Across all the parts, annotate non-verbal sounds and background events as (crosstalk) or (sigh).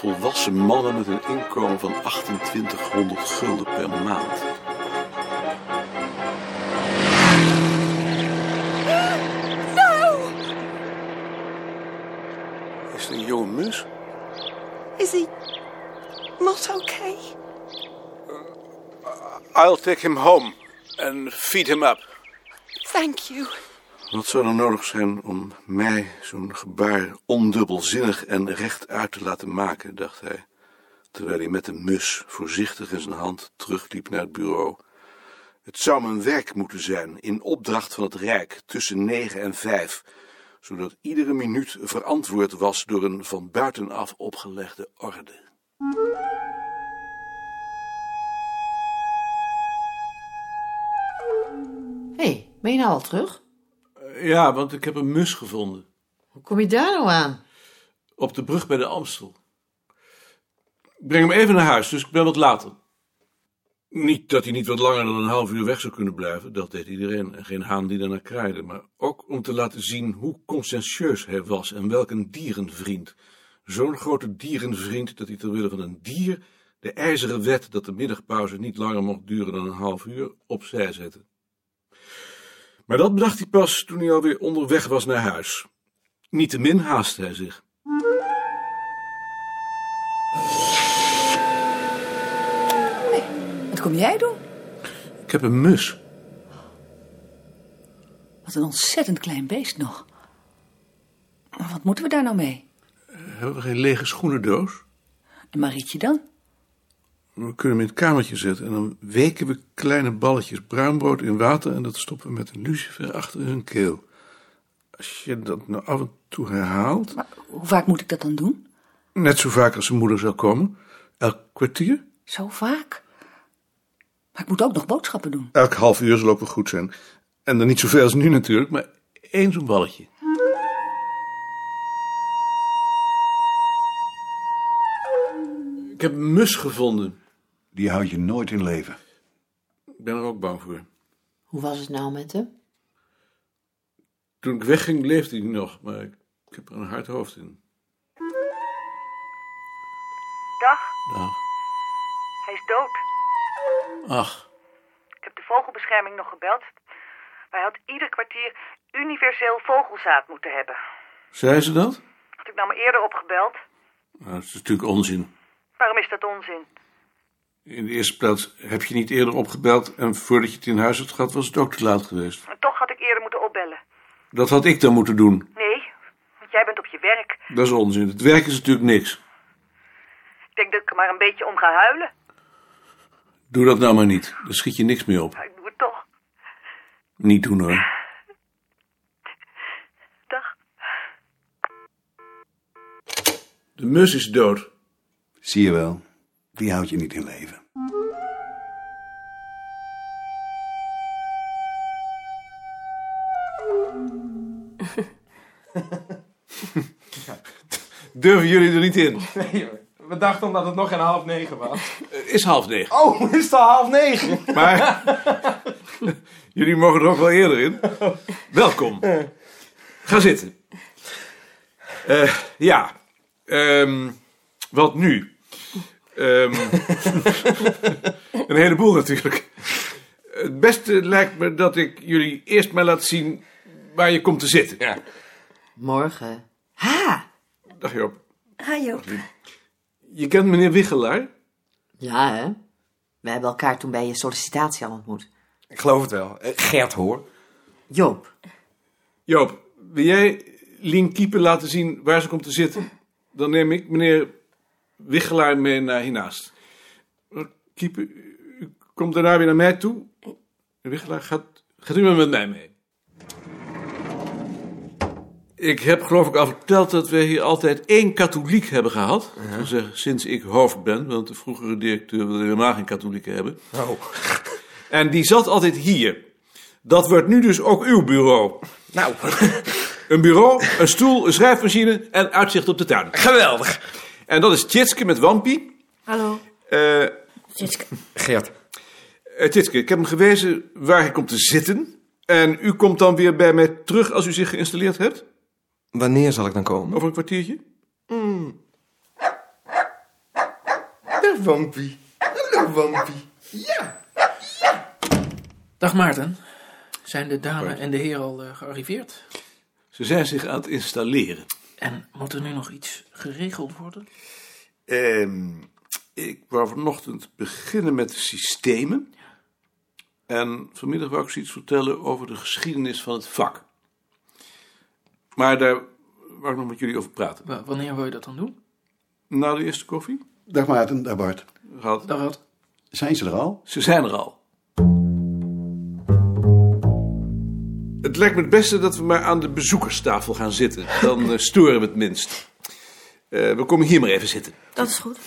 tussen mannen met een inkomen van 2800 gulden per maand. Is het een jonge mus? Is he not okay? I'll take him home and feed him up. Thank you. Wat zou er nodig zijn om mij zo'n gebaar ondubbelzinnig en rechtuit te laten maken, dacht hij, terwijl hij met de mus voorzichtig in zijn hand terugliep naar het bureau. Het zou mijn werk moeten zijn, in opdracht van het Rijk, tussen negen en vijf, zodat iedere minuut verantwoord was door een van buitenaf opgelegde orde. Hé, hey, ben je nou al terug? Ja, want ik heb een mus gevonden. Hoe kom je daar nou aan? Op de brug bij de Amstel. Ik breng hem even naar huis, dus ik ben wat later. Niet dat hij niet wat langer dan een half uur weg zou kunnen blijven, dat deed iedereen, en geen haan die daarnaar kraaide, maar ook om te laten zien hoe conscientieus hij was en welk een dierenvriend. Zo'n grote dierenvriend dat hij ter wille van een dier de ijzeren wet dat de middagpauze niet langer mocht duren dan een half uur opzij zette. Maar dat bedacht hij pas toen hij alweer onderweg was naar huis. Niettemin haastte hij zich. Wat kom jij doen? Ik heb een mus. Wat een ontzettend klein beest nog. Maar wat moeten we daar nou mee? Hebben we geen lege schoenendoos? En Marietje dan? We kunnen hem in het kamertje zetten en dan weken we kleine balletjes bruinbrood in water en dat stoppen we met een lucifer achter zijn keel. Als je dat nou af en toe herhaalt, Maar hoe vaak moet ik dat dan doen? net zo vaak als zijn moeder zou komen, elk kwartier, Zo vaak? Maar ik moet ook nog boodschappen doen. elk half uur zal ook wel goed zijn. En dan niet zoveel als nu natuurlijk, maar één zo'n balletje. Ik heb een mus gevonden. Die houd je nooit in leven. Ik ben er ook bang voor. Hoe was het nou met hem? Toen ik wegging leefde hij nog, maar ik, ik heb er een hard hoofd in. Dag, Dag. hij is dood. Ach, Ik heb de vogelbescherming nog gebeld. Hij had ieder kwartier universeel vogelzaad moeten hebben. zei ze dat? Had ik nou maar eerder opgebeld? Nou, dat is natuurlijk onzin. Waarom is dat onzin? In de eerste plaats heb je niet eerder opgebeld en voordat je het in huis had gehad was het ook te laat geweest. En toch had ik eerder moeten opbellen. Dat had ik dan moeten doen. Nee, want jij bent op je werk. Dat is onzin. Het werk is natuurlijk niks. Ik denk dat ik er maar een beetje om ga huilen. Doe dat nou maar niet. Daar schiet je niks meer op. Maar ik doe het toch. Niet doen hoor. Dag. De mus is dood. Zie je wel, die houd je niet in leven. (laughs) Durven jullie er niet in? Nee, hoor. we dachten omdat het nog geen half negen was. Het is half negen. Oh, (laughs) is het al half negen? Maar (laughs) jullie mogen er ook wel eerder in. Welkom. Ga zitten. Eh, ja. Ehm, wat nu? Ehm, een heleboel natuurlijk. Het beste lijkt me dat ik jullie eerst maar laat zien waar je komt te zitten. Ja. Morgen. Ha! Dag Joop. Ha, Joop. Je kent meneer Wichelaar? Ja, hè? We hebben elkaar toen bij je sollicitatie al ontmoet. Ik geloof het wel. Eh, Gert hoor. Joop. Joop, wil jij Lien Kiepen laten zien waar ze komt te zitten? Dan neem ik meneer Wichelaar mee naar hiernaast. Kiepen, u- komt daarna weer naar mij toe. Meneer Wichelaar, gaat, gaat u maar met mij mee. Ik heb geloof ik al verteld dat we hier altijd één katholiek hebben gehad. Dat wil zeggen, sinds ik hoofd ben, want de vroegere directeur wilde helemaal geen katholieken hebben. Oh. En die zat altijd hier. Dat wordt nu dus ook uw bureau. Nou, (laughs) Een bureau, een stoel, een schrijfmachine en uitzicht op de tuin. geweldig. En dat is Tjitske met Wampie. Hallo. Eh Gert. eh, Tjitske, ik heb hem gewezen waar hij komt te zitten. En u komt dan weer bij mij terug als u zich geïnstalleerd hebt? Wanneer zal ik dan komen? Over een kwartiertje? Wampie. Hallo, Wampie. Ja. Dag Maarten. Zijn de dame en de heer al eh, gearriveerd? Ze zijn zich aan het installeren. En moet er nu nog iets geregeld worden? Ehm, ik wou vanochtend beginnen met de systemen. En vanmiddag wou ik ze iets vertellen over de geschiedenis van het vak. Maar daar wou ik nog met jullie over praten. Wa- wanneer wil je dat dan doen? Na de eerste koffie? Dag Maarten, dag Bart. Dag Ad. Zijn ze er al? Ze zijn er al. Het lijkt me het beste dat we maar aan de bezoekerstafel gaan zitten. Dan eh, storen we het minst. Eh, we komen hier maar even zitten. Dat is goed.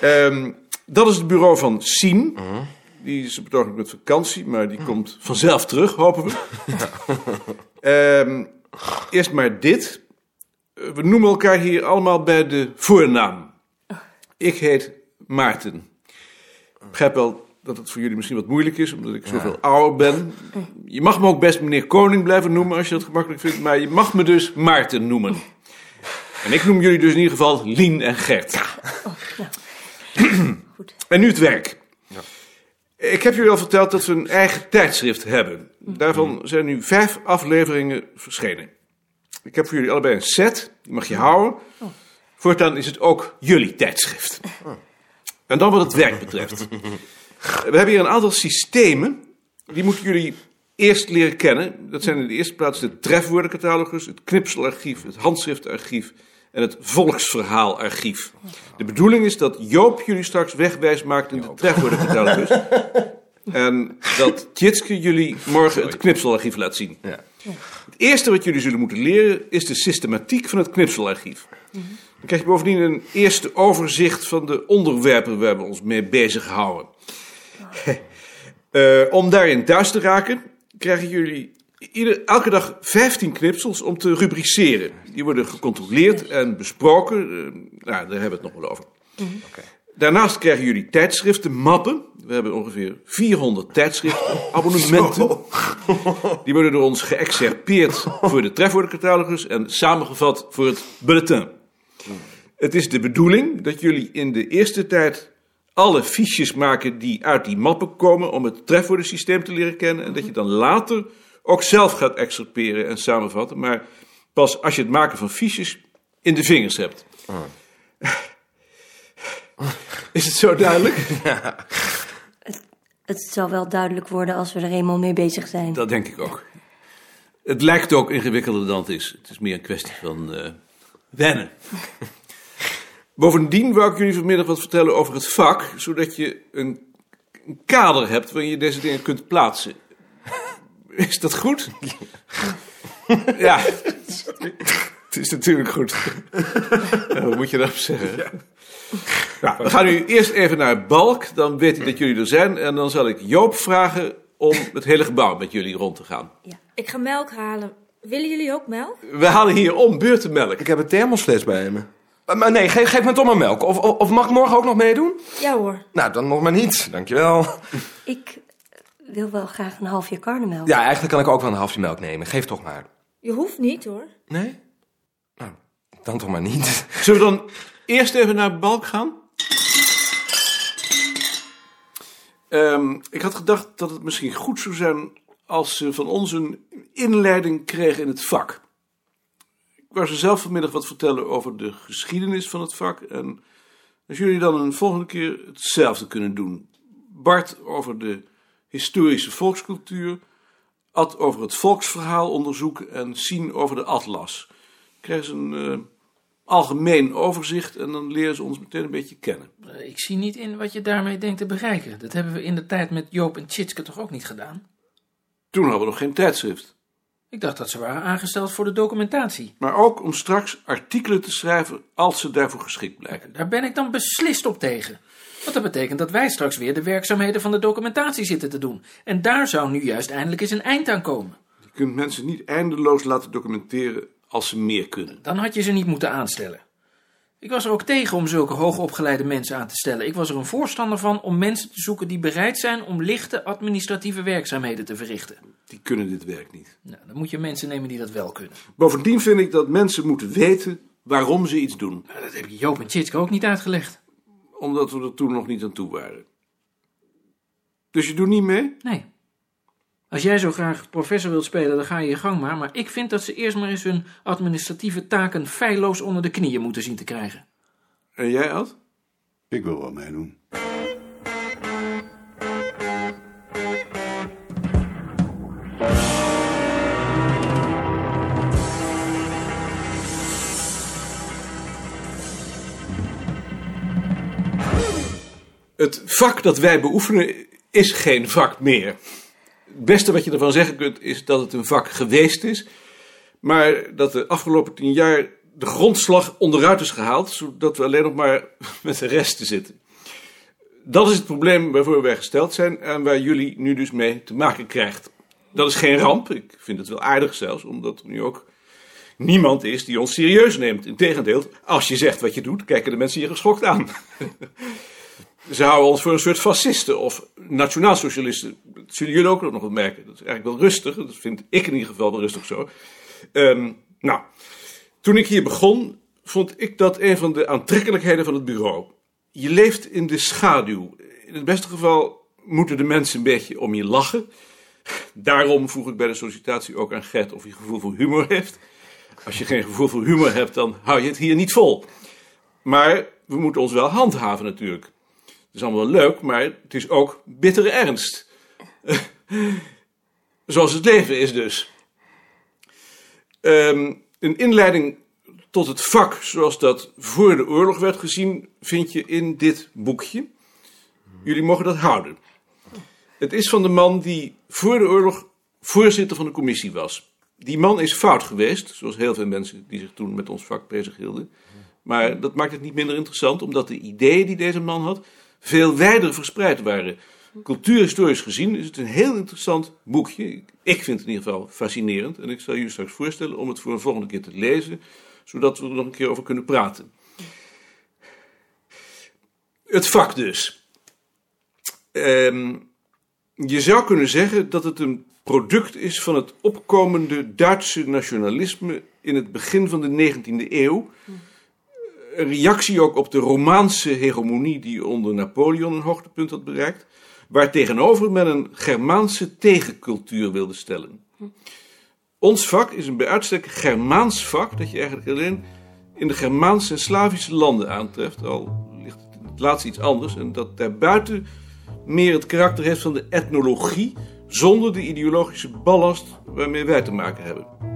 Ehm, dat is het bureau van Sien. Die is op het ogenblik met vakantie, maar die komt vanzelf terug, hopen we. (laughs) Ehm, eerst maar dit. Eh, We noemen elkaar hier allemaal bij de voornaam. Ik heet Maarten. Ik begrijp wel dat het voor jullie misschien wat moeilijk is, omdat ik zoveel ouder ben. Je mag me ook best meneer Koning blijven noemen als je dat gemakkelijk vindt, maar je mag me dus Maarten noemen. En ik noem jullie dus in ieder geval Lien en Gert. En nu het werk. Ik heb jullie al verteld dat we een eigen tijdschrift hebben. Daarvan zijn nu vijf afleveringen verschenen. Ik heb voor jullie allebei een set, die mag je houden. Voortaan is het ook jullie tijdschrift. En dan wat het werk betreft. (laughs) We hebben hier een aantal systemen. Die moeten jullie eerst leren kennen. Dat zijn in de eerste plaats de trefwoordencatalogus, het knipselarchief, het handschriftarchief en het volksverhaalarchief. De bedoeling is dat Joop jullie straks wegwijs maakt in de trefwoordencatalogus. (laughs) En dat Tjitske jullie morgen het knipselarchief laat zien. Ja. Het eerste wat jullie zullen moeten leren is de systematiek van het knipselarchief. Dan krijg je bovendien een eerste overzicht van de onderwerpen waar we ons mee bezig houden. (laughs) Eh, om daarin thuis te raken, krijgen jullie ieder, elke dag 15 knipsels om te rubriceren. Die worden gecontroleerd en besproken. Eh, nou, daar hebben we het nog wel over. Daarnaast krijgen jullie tijdschriften, mappen. We hebben ongeveer 400 tijdschriften, (laughs) abonnementen. Die worden door ons geëxcerpeerd voor de trefwoordencatalogus en samengevat voor het bulletin. Het is de bedoeling dat jullie in de eerste tijd alle fiches maken die uit die mappen komen om het trefwoordensysteem te leren kennen en dat je dan later ook zelf gaat excerperen en samenvatten, maar pas als je het maken van fiches in de vingers hebt. Is het zo duidelijk? (laughs) Het zal wel duidelijk worden als we er eenmaal mee bezig zijn. Dat denk ik ook. Het lijkt ook ingewikkelder dan het is. Het is meer een kwestie van eh, wennen. (laughs) Bovendien wou ik jullie vanmiddag wat vertellen over het vak, zodat je een, een kader hebt waarin je deze dingen kunt plaatsen. Is dat goed? Ja, het is natuurlijk goed. Ja, wat moet je daarop zeggen? Nou, we gaan nu eerst even naar Balk, dan weet hij dat jullie er zijn. En dan zal ik Joop vragen om het hele gebouw met jullie rond te gaan. Ik ga melk halen. Willen jullie ook melk? We halen hier om beurtenmelk. Ik heb een thermosfles bij me. Maar, maar nee, geef, geef me toch maar melk. Of, of, of mag ik morgen ook nog meedoen? Ja hoor. Nou, dan nog maar niet. Dankjewel. Ik wil wel graag een halfje karnemelk. Ja, eigenlijk kan ik ook wel een halfje melk nemen. Geef toch maar. Je hoeft niet hoor. Nee? Nou, dan toch maar niet. (laughs) Zullen we dan eerst even naar Balk gaan? Ehm, ik had gedacht dat het misschien goed zou zijn als ze van ons een inleiding kregen in het vak. Ik wou ze zelf vanmiddag wat vertellen over de geschiedenis van het vak. En als jullie dan een volgende keer hetzelfde kunnen doen. Bart over de historische volkscultuur. Ad over het volksverhaal onderzoeken. En Sien over de atlas. Krijgen ze een eh, algemeen overzicht en dan leren ze ons meteen een beetje kennen. Eh, Ik zie niet in wat je daarmee denkt te bereiken. Dat hebben we in de tijd met Joop en Tjitske toch ook niet gedaan? Toen hadden we nog geen tijdschrift. Ik dacht dat ze waren aangesteld voor de documentatie. Maar ook om straks artikelen te schrijven als ze daarvoor geschikt blijken. Daar ben ik dan beslist op tegen. Want dat betekent dat wij straks weer de werkzaamheden van de documentatie zitten te doen. En daar zou nu juist eindelijk eens een eind aan komen. Je kunt mensen niet eindeloos laten documenteren als ze meer kunnen. Dan had je ze niet moeten aanstellen. Ik was er ook tegen om zulke hoogopgeleide mensen aan te stellen. Ik was er een voorstander van om mensen te zoeken die bereid zijn om lichte administratieve werkzaamheden te verrichten. Die kunnen dit werk niet. Nou, dan moet je mensen nemen die dat wel kunnen. Bovendien vind ik dat mensen moeten weten waarom ze iets doen. Nou, dat heb je Joop en Tjitske ook niet uitgelegd. Omdat we er toen nog niet aan toe waren. Dus je doet niet mee? Nee. Als jij zo graag professor wilt spelen, dan ga je je gang maar. Maar ik vind dat ze eerst maar eens hun administratieve taken feilloos onder de knieën moeten zien te krijgen. En jij, Ad? Ik wil wel meedoen. Het vak dat wij beoefenen is geen vak meer. Het beste wat je ervan zeggen kunt is dat het een vak geweest is, maar dat de afgelopen tien jaar de grondslag onderuit is gehaald, zodat we alleen nog maar (laughs) met de resten zitten. Dat is het probleem waarvoor wij gesteld zijn en waar jullie nu dus mee te maken krijgt. Dat is geen ramp, ik vind het wel aardig zelfs, omdat er nu ook niemand is die ons serieus neemt. Integendeel, als je zegt wat je doet, kijken de mensen je geschokt aan. (laughs) Ze houden ons voor een soort fascisten of nationaalsocialisten. Dat zullen jullie ook nog wel merken. Dat is eigenlijk wel rustig. Dat vind ik in ieder geval wel rustig zo. Ehm, nou, toen ik hier begon, vond ik dat een van de aantrekkelijkheden van het bureau. Je leeft in de schaduw. In het beste geval moeten de mensen een beetje om je lachen. Daarom vroeg ik bij de sollicitatie ook aan Gert of hij gevoel voor humor heeft. Als je geen gevoel voor humor hebt, dan hou je het hier niet vol. Maar we moeten ons wel handhaven natuurlijk. Is allemaal wel leuk, maar het is ook bittere ernst. (laughs) Zoals het leven is dus. Ehm, een inleiding tot het vak zoals dat voor de oorlog werd gezien, vind je in dit boekje. Jullie mogen dat houden. Het is van de man die voor de oorlog voorzitter van de commissie was. Die man is fout geweest, zoals heel veel mensen die zich toen met ons vak bezighielden. Maar dat maakt het niet minder interessant, omdat de ideeën die deze man had veel wijder verspreid waren. Cultuurhistorisch gezien is het een heel interessant boekje. Ik vind het in ieder geval fascinerend. En ik zal jullie straks voorstellen om het voor een volgende keer te lezen, zodat we er nog een keer over kunnen praten. Het vak dus. Ehm, je zou kunnen zeggen dat het een product is van het opkomende Duitse nationalisme in het begin van de 19e eeuw. Een reactie ook op de Romaanse hegemonie die onder Napoleon een hoogtepunt had bereikt, waar tegenover men een Germaanse tegencultuur wilde stellen. Ons vak is een bij uitstek Germaans vak dat je eigenlijk alleen in de Germaanse en Slavische landen aantreft, al ligt het laatste iets anders, en dat daarbuiten meer het karakter heeft van de etnologie, zonder de ideologische ballast waarmee wij te maken hebben.